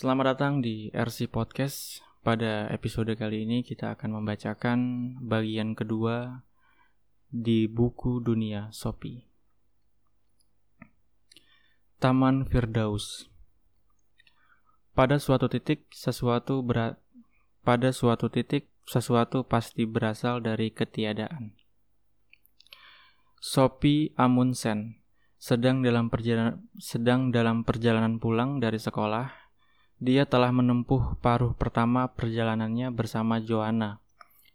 Selamat datang di RC Podcast. Pada episode kali ini kita akan membacakan bagian kedua di buku dunia Sopi. Taman Firdaus. Pada suatu titik sesuatu berat pada suatu titik sesuatu pasti berasal dari ketiadaan. Sopi Amundsen sedang dalam perjalanan sedang dalam perjalanan pulang dari sekolah dia telah menempuh paruh pertama perjalanannya bersama Joanna.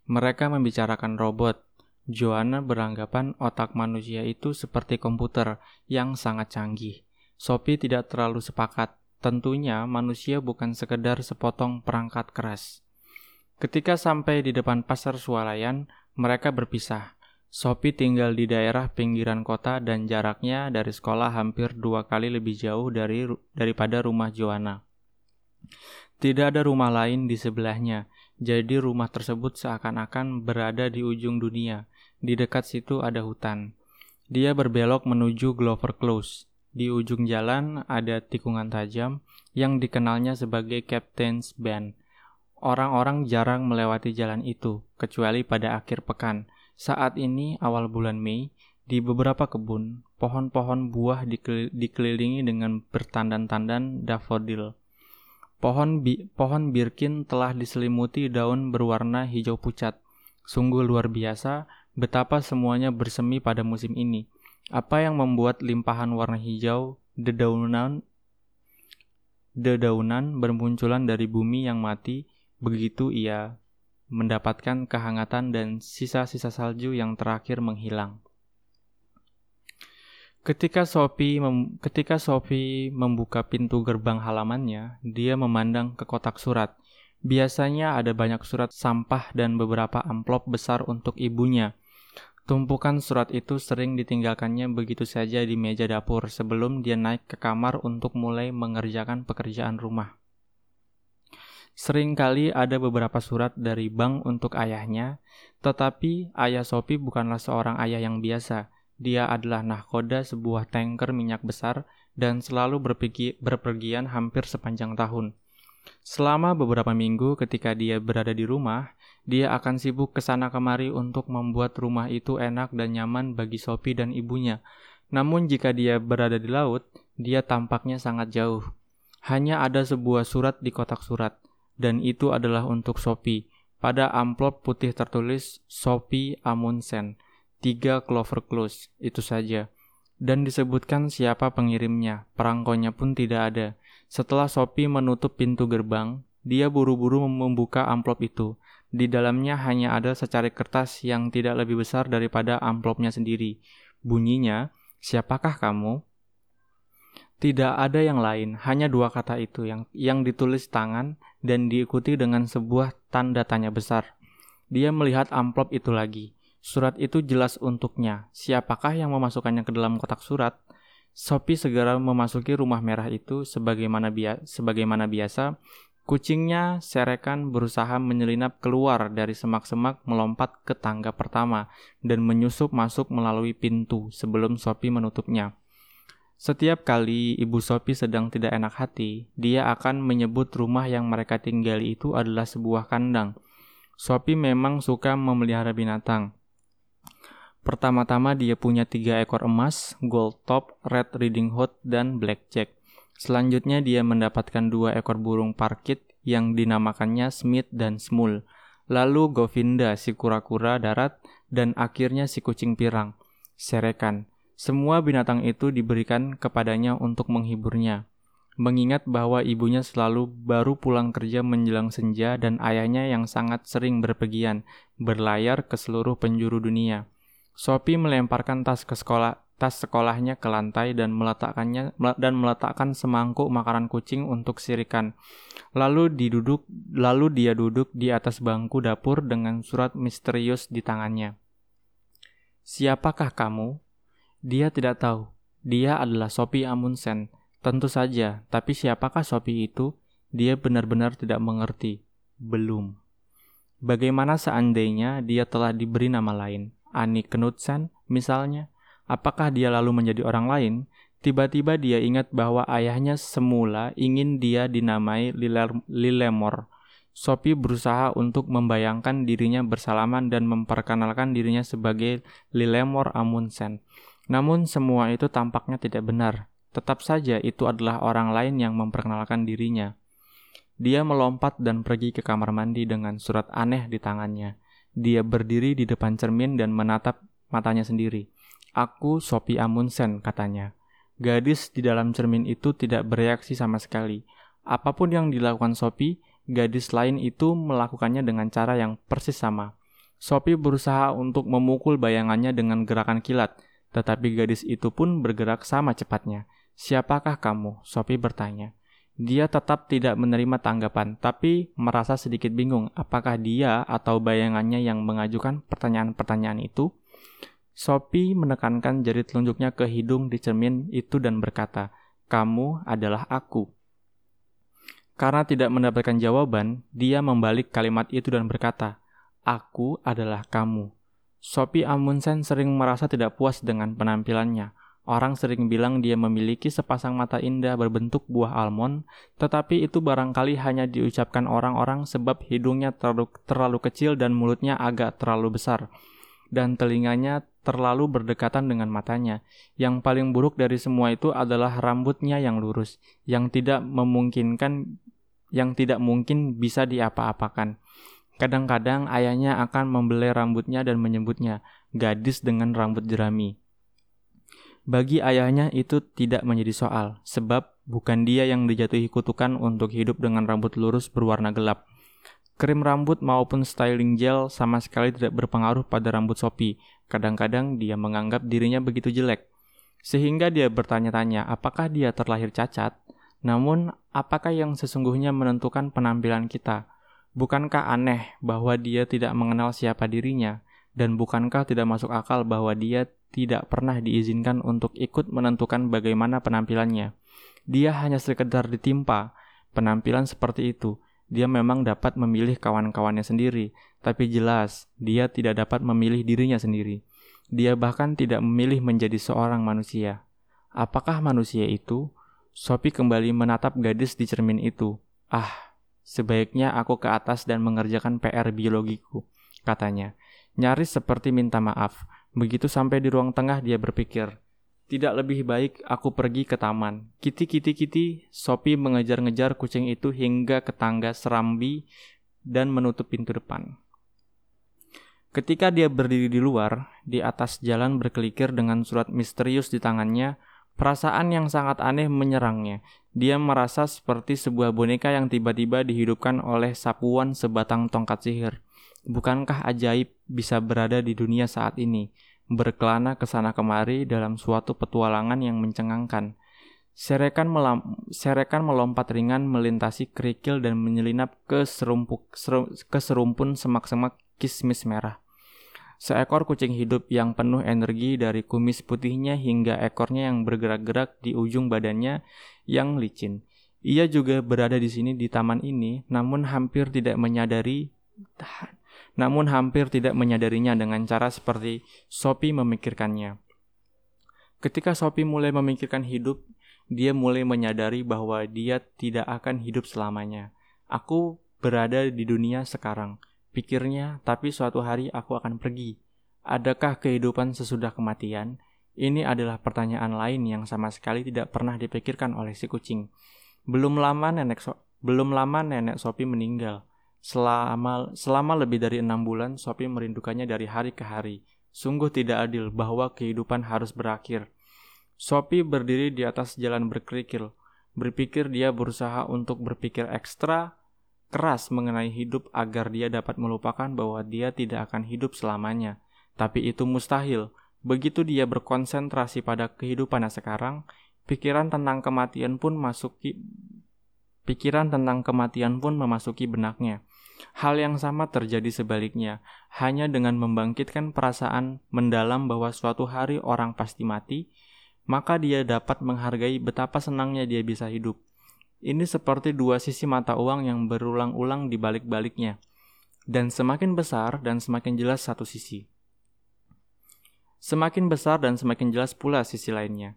Mereka membicarakan robot. Joanna beranggapan otak manusia itu seperti komputer yang sangat canggih. Sophie tidak terlalu sepakat. Tentunya manusia bukan sekedar sepotong perangkat keras. Ketika sampai di depan pasar swalayan, mereka berpisah. Sophie tinggal di daerah pinggiran kota dan jaraknya dari sekolah hampir dua kali lebih jauh dari daripada rumah Joanna. Tidak ada rumah lain di sebelahnya, jadi rumah tersebut seakan-akan berada di ujung dunia. Di dekat situ ada hutan. Dia berbelok menuju Glover Close. Di ujung jalan ada tikungan tajam yang dikenalnya sebagai Captain's Bend. Orang-orang jarang melewati jalan itu, kecuali pada akhir pekan. Saat ini, awal bulan Mei, di beberapa kebun, pohon-pohon buah dikelilingi dengan bertandan-tandan daffodil. Pohon bi pohon birkin telah diselimuti daun berwarna hijau pucat. Sungguh luar biasa betapa semuanya bersemi pada musim ini. Apa yang membuat limpahan warna hijau, dedaunan, dedaunan bermunculan dari bumi yang mati, begitu ia mendapatkan kehangatan dan sisa-sisa salju yang terakhir menghilang. Ketika Sophie mem ketika Sophie membuka pintu gerbang halamannya, dia memandang ke kotak surat. Biasanya ada banyak surat sampah dan beberapa amplop besar untuk ibunya. Tumpukan surat itu sering ditinggalkannya begitu saja di meja dapur sebelum dia naik ke kamar untuk mulai mengerjakan pekerjaan rumah. Seringkali ada beberapa surat dari bank untuk ayahnya, tetapi ayah Sophie bukanlah seorang ayah yang biasa. Dia adalah nahkoda sebuah tanker minyak besar dan selalu berpergi, berpergian hampir sepanjang tahun. Selama beberapa minggu ketika dia berada di rumah, dia akan sibuk ke sana kemari untuk membuat rumah itu enak dan nyaman bagi Sophie dan ibunya. Namun jika dia berada di laut, dia tampaknya sangat jauh. Hanya ada sebuah surat di kotak surat, dan itu adalah untuk Sophie. Pada amplop putih tertulis Sophie Amundsen tiga clover close, itu saja. Dan disebutkan siapa pengirimnya, perangkonya pun tidak ada. Setelah Sophie menutup pintu gerbang, dia buru-buru membuka amplop itu. Di dalamnya hanya ada secari kertas yang tidak lebih besar daripada amplopnya sendiri. Bunyinya, siapakah kamu? Tidak ada yang lain, hanya dua kata itu yang yang ditulis tangan dan diikuti dengan sebuah tanda tanya besar. Dia melihat amplop itu lagi. Surat itu jelas untuknya. Siapakah yang memasukkannya ke dalam kotak surat? Sophie segera memasuki rumah merah itu sebagaimana, bia sebagaimana biasa. Kucingnya serekan berusaha menyelinap keluar dari semak-semak melompat ke tangga pertama dan menyusup masuk melalui pintu sebelum Sophie menutupnya. Setiap kali ibu Sophie sedang tidak enak hati, dia akan menyebut rumah yang mereka tinggali itu adalah sebuah kandang. Sophie memang suka memelihara binatang, Pertama-tama dia punya tiga ekor emas, gold top, red riding hood, dan blackjack. Selanjutnya dia mendapatkan dua ekor burung parkit yang dinamakannya Smith dan Smul. Lalu Govinda si kura-kura darat dan akhirnya si kucing pirang. Serekan. Semua binatang itu diberikan kepadanya untuk menghiburnya. Mengingat bahwa ibunya selalu baru pulang kerja menjelang senja dan ayahnya yang sangat sering berpergian, berlayar ke seluruh penjuru dunia. Sophie melemparkan tas ke sekolah tas sekolahnya ke lantai dan meletakkannya dan meletakkan semangkuk makanan kucing untuk sirikan. Lalu diduduk lalu dia duduk di atas bangku dapur dengan surat misterius di tangannya. Siapakah kamu? Dia tidak tahu. Dia adalah Sophie Amundsen. Tentu saja, tapi siapakah Sophie itu? Dia benar-benar tidak mengerti. Belum. Bagaimana seandainya dia telah diberi nama lain? Annie Knudsen misalnya, apakah dia lalu menjadi orang lain? Tiba-tiba dia ingat bahwa ayahnya semula ingin dia dinamai Lilemor. Sophie berusaha untuk membayangkan dirinya bersalaman dan memperkenalkan dirinya sebagai Lilemor Amundsen. Namun semua itu tampaknya tidak benar. Tetap saja itu adalah orang lain yang memperkenalkan dirinya. Dia melompat dan pergi ke kamar mandi dengan surat aneh di tangannya. Dia berdiri di depan cermin dan menatap matanya sendiri. Aku Sophie Amundsen, katanya. Gadis di dalam cermin itu tidak bereaksi sama sekali. Apa pun yang dilakukan Sophie, gadis lain itu melakukannya dengan cara yang persis sama. Sophie berusaha untuk memukul bayangannya dengan gerakan kilat, tetapi gadis itu pun bergerak sama cepatnya. Siapakah kamu? Sophie bertanya. Dia tetap tidak menerima tanggapan, tapi merasa sedikit bingung apakah dia atau bayangannya yang mengajukan pertanyaan-pertanyaan itu. Sophie menekankan jari telunjuknya ke hidung di cermin itu dan berkata, "Kamu adalah aku." Karena tidak mendapatkan jawaban, dia membalik kalimat itu dan berkata, "Aku adalah kamu." Sophie Amundsen sering merasa tidak puas dengan penampilannya. Orang sering bilang dia memiliki sepasang mata indah berbentuk buah almond, tetapi itu barangkali hanya diucapkan orang-orang sebab hidungnya terlalu, terlalu kecil dan mulutnya agak terlalu besar, dan telinganya terlalu berdekatan dengan matanya. Yang paling buruk dari semua itu adalah rambutnya yang lurus, yang tidak memungkinkan yang tidak mungkin bisa diapa-apakan. Kadang-kadang ayahnya akan membelai rambutnya dan menyebutnya gadis dengan rambut jerami. Bagi ayahnya itu tidak menjadi soal, sebab bukan dia yang dijatuhi kutukan untuk hidup dengan rambut lurus berwarna gelap. Krim rambut maupun styling gel sama sekali tidak berpengaruh pada rambut Sophie. Kadang-kadang dia menganggap dirinya begitu jelek. Sehingga dia bertanya-tanya apakah dia terlahir cacat. Namun, apakah yang sesungguhnya menentukan penampilan kita? Bukankah aneh bahwa dia tidak mengenal siapa dirinya? Dan bukankah tidak masuk akal bahwa dia tidak pernah diizinkan untuk ikut menentukan bagaimana penampilannya. Dia hanya sekedar ditimpa penampilan seperti itu. Dia memang dapat memilih kawan-kawannya sendiri, tapi jelas dia tidak dapat memilih dirinya sendiri. Dia bahkan tidak memilih menjadi seorang manusia. Apakah manusia itu? Sophie kembali menatap gadis di cermin itu. Ah, sebaiknya aku ke atas dan mengerjakan PR biologiku, katanya. Nyaris seperti minta maaf. Begitu sampai di ruang tengah dia berpikir, tidak lebih baik aku pergi ke taman. Kiti kiti kiti, Sophie mengejar-ngejar kucing itu hingga ke tangga serambi dan menutup pintu depan. Ketika dia berdiri di luar, di atas jalan berkelikir dengan surat misterius di tangannya, perasaan yang sangat aneh menyerangnya. Dia merasa seperti sebuah boneka yang tiba-tiba dihidupkan oleh sapuan sebatang tongkat sihir. Bukankah ajaib bisa berada di dunia saat ini, berkelana ke sana kemari dalam suatu petualangan yang mencengangkan? Serekan, melam, serekan melompat ringan melintasi kerikil dan menyelinap ke, serumpuk, seru, ke serumpun semak-semak kismis merah. Seekor kucing hidup yang penuh energi dari kumis putihnya hingga ekornya yang bergerak-gerak di ujung badannya yang licin. Ia juga berada di sini di taman ini, namun hampir tidak menyadari namun hampir tidak menyadarinya dengan cara seperti Sophie memikirkannya. Ketika Sophie mulai memikirkan hidup, dia mulai menyadari bahwa dia tidak akan hidup selamanya. Aku berada di dunia sekarang, pikirnya, tapi suatu hari aku akan pergi. Adakah kehidupan sesudah kematian? Ini adalah pertanyaan lain yang sama sekali tidak pernah dipikirkan oleh si kucing. Belum lama nenek so belum lama nenek Sophie meninggal. Selama, selama lebih dari enam bulan, Sophie merindukannya dari hari ke hari. Sungguh tidak adil bahwa kehidupan harus berakhir. Sophie berdiri di atas jalan berkerikil. Berpikir dia berusaha untuk berpikir ekstra keras mengenai hidup agar dia dapat melupakan bahwa dia tidak akan hidup selamanya. Tapi itu mustahil. Begitu dia berkonsentrasi pada kehidupannya sekarang, pikiran tentang kematian pun masuki pikiran tentang kematian pun memasuki benaknya. Hal yang sama terjadi sebaliknya, hanya dengan membangkitkan perasaan mendalam bahwa suatu hari orang pasti mati, maka dia dapat menghargai betapa senangnya dia bisa hidup. Ini seperti dua sisi mata uang yang berulang-ulang di balik-baliknya, dan semakin besar dan semakin jelas satu sisi. Semakin besar dan semakin jelas pula sisi lainnya.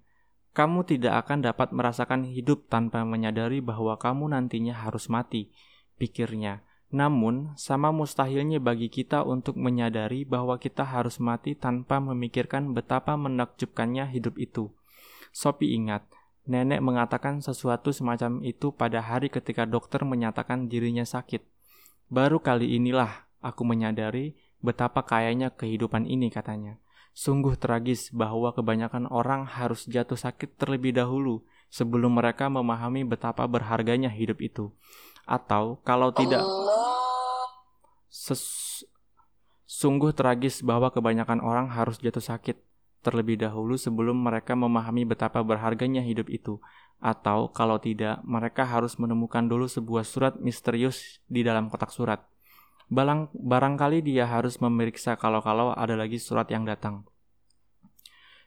kamu tidak akan dapat merasakan hidup tanpa menyadari bahwa kamu nantinya harus mati, pikirnya. Namun, sama mustahilnya bagi kita untuk menyadari bahwa kita harus mati tanpa memikirkan betapa menakjubkannya hidup itu. Sophie ingat, nenek mengatakan sesuatu semacam itu pada hari ketika dokter menyatakan dirinya sakit. Baru kali inilah aku menyadari betapa kayanya kehidupan ini katanya. Sungguh tragis bahwa kebanyakan orang harus jatuh sakit terlebih dahulu sebelum mereka memahami betapa berharganya hidup itu. Atau kalau tidak ses sungguh tragis bahwa kebanyakan orang harus jatuh sakit terlebih dahulu sebelum mereka memahami betapa berharganya hidup itu. Atau kalau tidak, mereka harus menemukan dulu sebuah surat misterius di dalam kotak surat. Balang, barangkali dia harus memeriksa kalau-kalau ada lagi surat yang datang.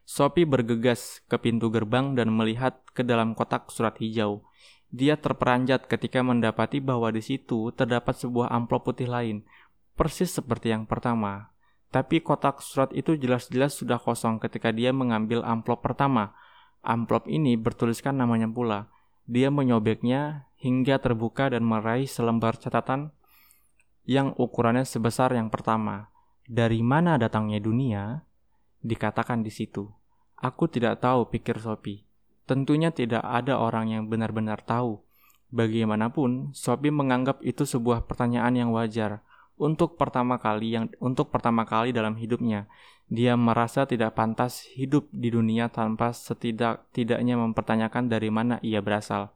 Sophie bergegas ke pintu gerbang dan melihat ke dalam kotak surat hijau. Dia terperanjat ketika mendapati bahwa di situ terdapat sebuah amplop putih lain, persis seperti yang pertama. Tapi kotak surat itu jelas-jelas sudah kosong ketika dia mengambil amplop pertama. Amplop ini bertuliskan namanya pula. Dia menyobeknya hingga terbuka dan meraih selembar catatan yang ukurannya sebesar yang pertama. Dari mana datangnya dunia? Dikatakan di situ. Aku tidak tahu, pikir Sophie. Tentunya tidak ada orang yang benar-benar tahu. Bagaimanapun, Sophie menganggap itu sebuah pertanyaan yang wajar. Untuk pertama kali yang untuk pertama kali dalam hidupnya, dia merasa tidak pantas hidup di dunia tanpa setidak-tidaknya mempertanyakan dari mana ia berasal.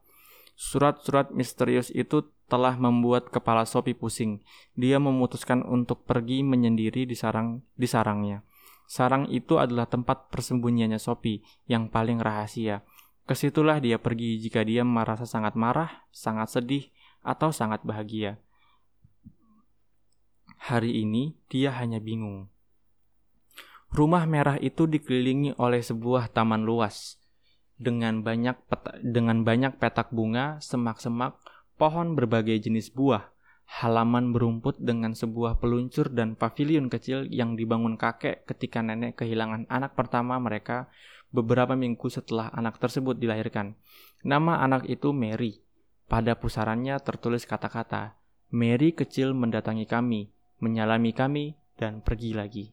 Surat-surat misterius itu telah membuat kepala Sophie pusing. Dia memutuskan untuk pergi menyendiri di sarang di sarangnya. Sarang itu adalah tempat persembunyiannya Sophie yang paling rahasia. Ke situlah dia pergi jika dia merasa sangat marah, sangat sedih, atau sangat bahagia. Hari ini dia hanya bingung. Rumah merah itu dikelilingi oleh sebuah taman luas dengan banyak peta, dengan banyak petak bunga, semak-semak, pohon berbagai jenis buah, halaman berumput dengan sebuah peluncur dan pavilion kecil yang dibangun kakek ketika nenek kehilangan anak pertama mereka beberapa minggu setelah anak tersebut dilahirkan. Nama anak itu Mary. Pada pusarannya tertulis kata-kata, Mary kecil mendatangi kami, menyalami kami, dan pergi lagi.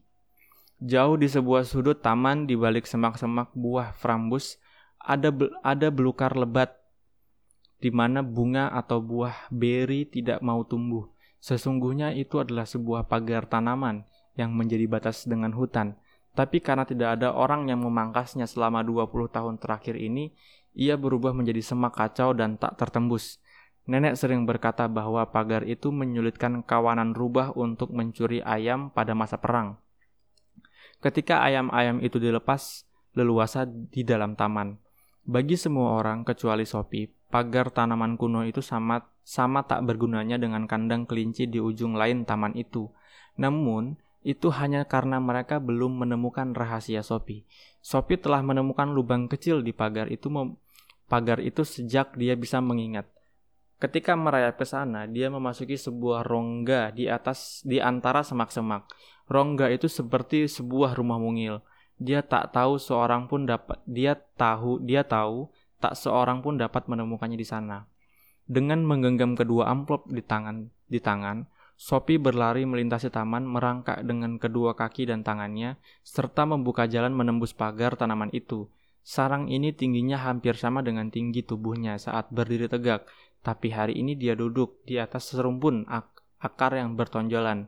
Jauh di sebuah sudut taman di balik semak-semak buah frambus, ada ada belukar lebat di mana bunga atau buah beri tidak mau tumbuh. Sesungguhnya itu adalah sebuah pagar tanaman yang menjadi batas dengan hutan. Tapi karena tidak ada orang yang memangkasnya selama 20 tahun terakhir ini, ia berubah menjadi semak kacau dan tak tertembus. Nenek sering berkata bahwa pagar itu menyulitkan kawanan rubah untuk mencuri ayam pada masa perang. Ketika ayam-ayam itu dilepas leluasa di dalam taman, bagi semua orang kecuali Sophie, pagar tanaman kuno itu sama, sama tak bergunanya dengan kandang kelinci di ujung lain taman itu. Namun, itu hanya karena mereka belum menemukan rahasia Sophie. Sophie telah menemukan lubang kecil di pagar itu pagar itu sejak dia bisa mengingat. Ketika merayap ke sana, dia memasuki sebuah rongga di atas di antara semak-semak. Rongga itu seperti sebuah rumah mungil. Dia tak tahu seorang pun dapat dia tahu dia tahu tak seorang pun dapat menemukannya di sana. Dengan menggenggam kedua amplop di tangan, di tangan, Sophie berlari melintasi taman merangkak dengan kedua kaki dan tangannya, serta membuka jalan menembus pagar tanaman itu. Sarang ini tingginya hampir sama dengan tinggi tubuhnya saat berdiri tegak, tapi hari ini dia duduk di atas serumpun ak akar yang bertonjolan.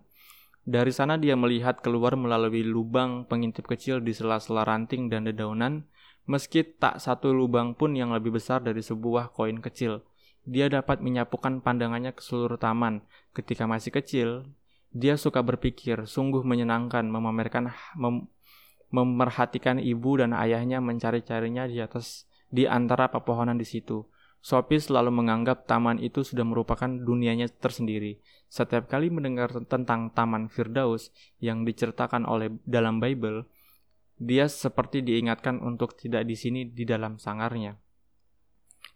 Dari sana dia melihat keluar melalui lubang pengintip kecil di sela-sela ranting dan dedaunan, Meski tak satu lubang pun yang lebih besar dari sebuah koin kecil, dia dapat menyapukan pandangannya ke seluruh taman. Ketika masih kecil, dia suka berpikir, sungguh menyenangkan memamerkan mem, memerhatikan ibu dan ayahnya mencari-carinya di atas di antara pepohonan di situ. Sophie selalu menganggap taman itu sudah merupakan dunianya tersendiri. Setiap kali mendengar tentang Taman Firdaus yang diceritakan oleh dalam Bible, dia seperti diingatkan untuk tidak di sini di dalam sangarnya.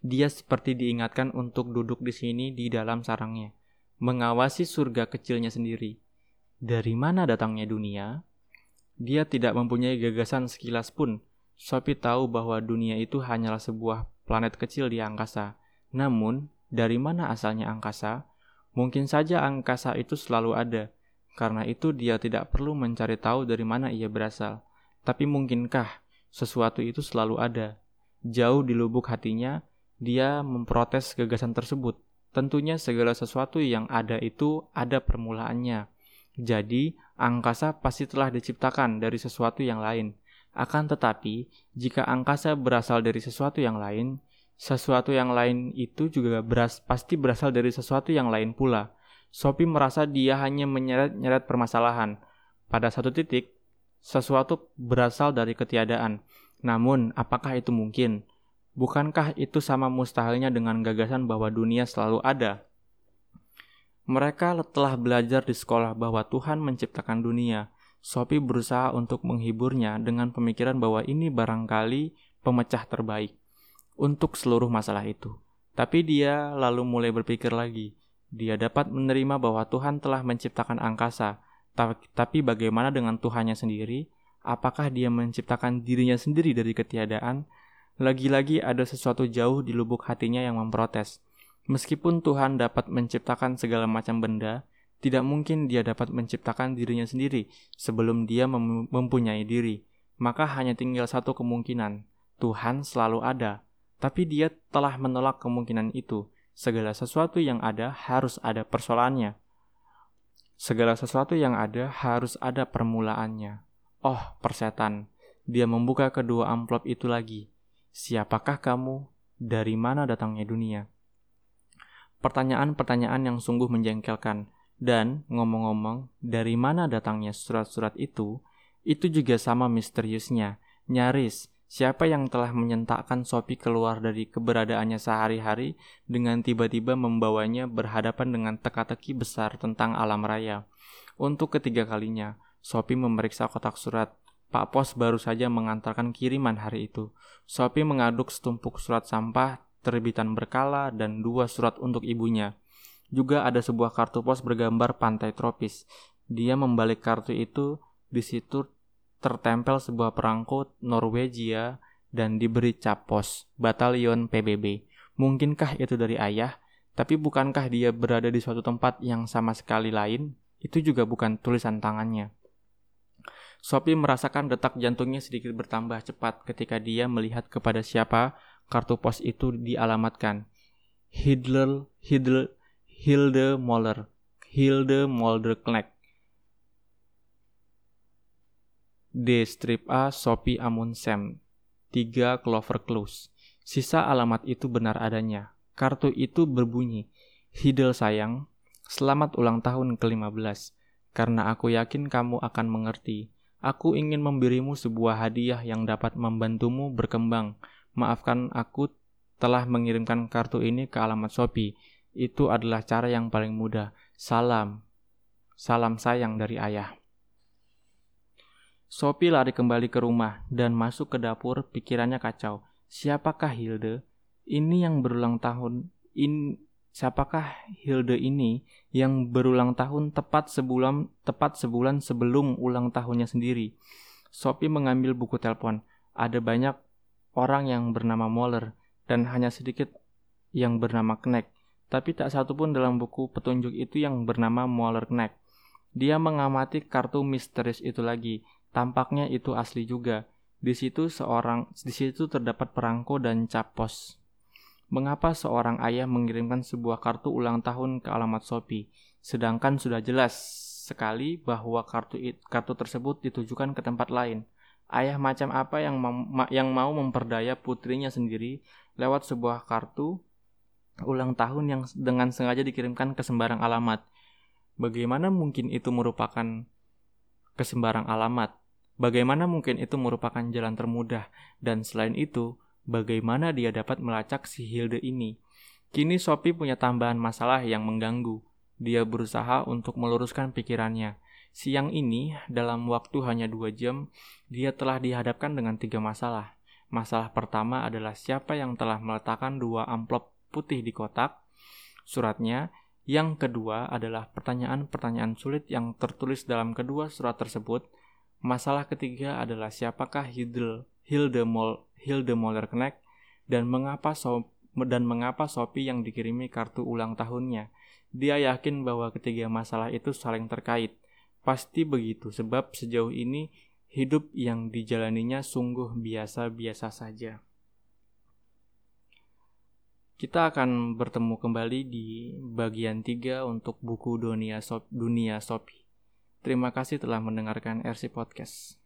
Dia seperti diingatkan untuk duduk di sini di dalam sarangnya, mengawasi surga kecilnya sendiri. Dari mana datangnya dunia? Dia tidak mempunyai gagasan sekilas pun. Sophie tahu bahwa dunia itu hanyalah sebuah planet kecil di angkasa. Namun, dari mana asalnya angkasa? Mungkin saja angkasa itu selalu ada. Karena itu dia tidak perlu mencari tahu dari mana ia berasal. Tapi mungkinkah sesuatu itu selalu ada? Jauh di lubuk hatinya, dia memprotes gagasan tersebut. Tentunya segala sesuatu yang ada itu ada permulaannya. Jadi, angkasa pasti telah diciptakan dari sesuatu yang lain. Akan tetapi, jika angkasa berasal dari sesuatu yang lain, sesuatu yang lain itu juga beras, pasti berasal dari sesuatu yang lain pula. Sophie merasa dia hanya menyeret-nyeret permasalahan. Pada satu titik, sesuatu berasal dari ketiadaan. Namun, apakah itu mungkin? Bukankah itu sama mustahilnya dengan gagasan bahwa dunia selalu ada? Mereka telah belajar di sekolah bahwa Tuhan menciptakan dunia, Sophie berusaha untuk menghiburnya dengan pemikiran bahwa ini barangkali pemecah terbaik untuk seluruh masalah itu. Tapi dia lalu mulai berpikir lagi. Dia dapat menerima bahwa Tuhan telah menciptakan angkasa, tapi bagaimana dengan Tuhannya sendiri? Apakah dia menciptakan dirinya sendiri dari ketiadaan? Lagi-lagi ada sesuatu jauh di lubuk hatinya yang memprotes. Meskipun Tuhan dapat menciptakan segala macam benda, tidak mungkin dia dapat menciptakan dirinya sendiri sebelum dia mem mempunyai diri. Maka hanya tinggal satu kemungkinan, Tuhan selalu ada. Tapi dia telah menolak kemungkinan itu. Segala sesuatu yang ada harus ada persoalannya. Segala sesuatu yang ada harus ada permulaannya. Oh, persetan. Dia membuka kedua amplop itu lagi. Siapakah kamu? Dari mana datangnya dunia? Pertanyaan-pertanyaan yang sungguh menjengkelkan dan ngomong-ngomong, dari mana datangnya surat-surat itu? Itu juga sama misteriusnya. Nyaris, siapa yang telah menyentakkan Sophie keluar dari keberadaannya sehari-hari dengan tiba-tiba membawanya berhadapan dengan teka-teki besar tentang alam raya. Untuk ketiga kalinya, Sophie memeriksa kotak surat. Pak Pos baru saja mengantarkan kiriman hari itu. Sophie mengaduk setumpuk surat sampah, terbitan berkala, dan dua surat untuk ibunya. Juga ada sebuah kartu pos bergambar pantai tropis. Dia membalik kartu itu, di situ tertempel sebuah perangko Norwegia dan diberi cap pos, batalion PBB. Mungkinkah itu dari ayah? Tapi bukankah dia berada di suatu tempat yang sama sekali lain? Itu juga bukan tulisan tangannya. Sophie merasakan detak jantungnya sedikit bertambah cepat ketika dia melihat kepada siapa kartu pos itu dialamatkan. Hitler, Hitler, Hilde Moller, Hilde Molder Knecht. D. Strip A. Sophie Amundsen 3. Clover Close. Sisa alamat itu benar adanya. Kartu itu berbunyi, Hidel sayang, selamat ulang tahun ke-15. Karena aku yakin kamu akan mengerti. Aku ingin memberimu sebuah hadiah yang dapat membantumu berkembang. Maafkan aku telah mengirimkan kartu ini ke alamat Shopee itu adalah cara yang paling mudah. Salam. Salam sayang dari ayah. Sophie lari kembali ke rumah dan masuk ke dapur, pikirannya kacau. Siapakah Hilde? Ini yang berulang tahun. In, siapakah Hilde ini yang berulang tahun tepat sebulan tepat sebulan sebelum ulang tahunnya sendiri? Sophie mengambil buku telepon. Ada banyak orang yang bernama Moller dan hanya sedikit yang bernama Knecht tapi tak satu pun dalam buku petunjuk itu yang bernama Moller Knack. Dia mengamati kartu misterius itu lagi. Tampaknya itu asli juga. Di situ seorang di situ terdapat perangko dan cap pos. Mengapa seorang ayah mengirimkan sebuah kartu ulang tahun ke alamat Shopee, sedangkan sudah jelas sekali bahwa kartu kartu tersebut ditujukan ke tempat lain? Ayah macam apa yang yang mau memperdaya putrinya sendiri lewat sebuah kartu ulang tahun yang dengan sengaja dikirimkan ke sembarang alamat. Bagaimana mungkin itu merupakan ke sembarang alamat? Bagaimana mungkin itu merupakan jalan termudah? Dan selain itu, bagaimana dia dapat melacak si Hilde ini? Kini Sophie punya tambahan masalah yang mengganggu. Dia berusaha untuk meluruskan pikirannya. Siang ini, dalam waktu hanya dua jam, dia telah dihadapkan dengan tiga masalah. Masalah pertama adalah siapa yang telah meletakkan dua amplop putih di kotak suratnya. Yang kedua adalah pertanyaan-pertanyaan sulit yang tertulis dalam kedua surat tersebut. Masalah ketiga adalah siapakah Hildel, Hilde, Mol, Hilde Moller-Knecht dan mengapa so, dan mengapa Sophie yang dikirimi kartu ulang tahunnya. Dia yakin bahwa ketiga masalah itu saling terkait. Pasti begitu, sebab sejauh ini hidup yang dijalaninya sungguh biasa-biasa saja. Kita akan bertemu kembali di bagian 3 untuk buku Dunia, Sop, Dunia Sophie. Terima kasih telah mendengarkan RC Podcast.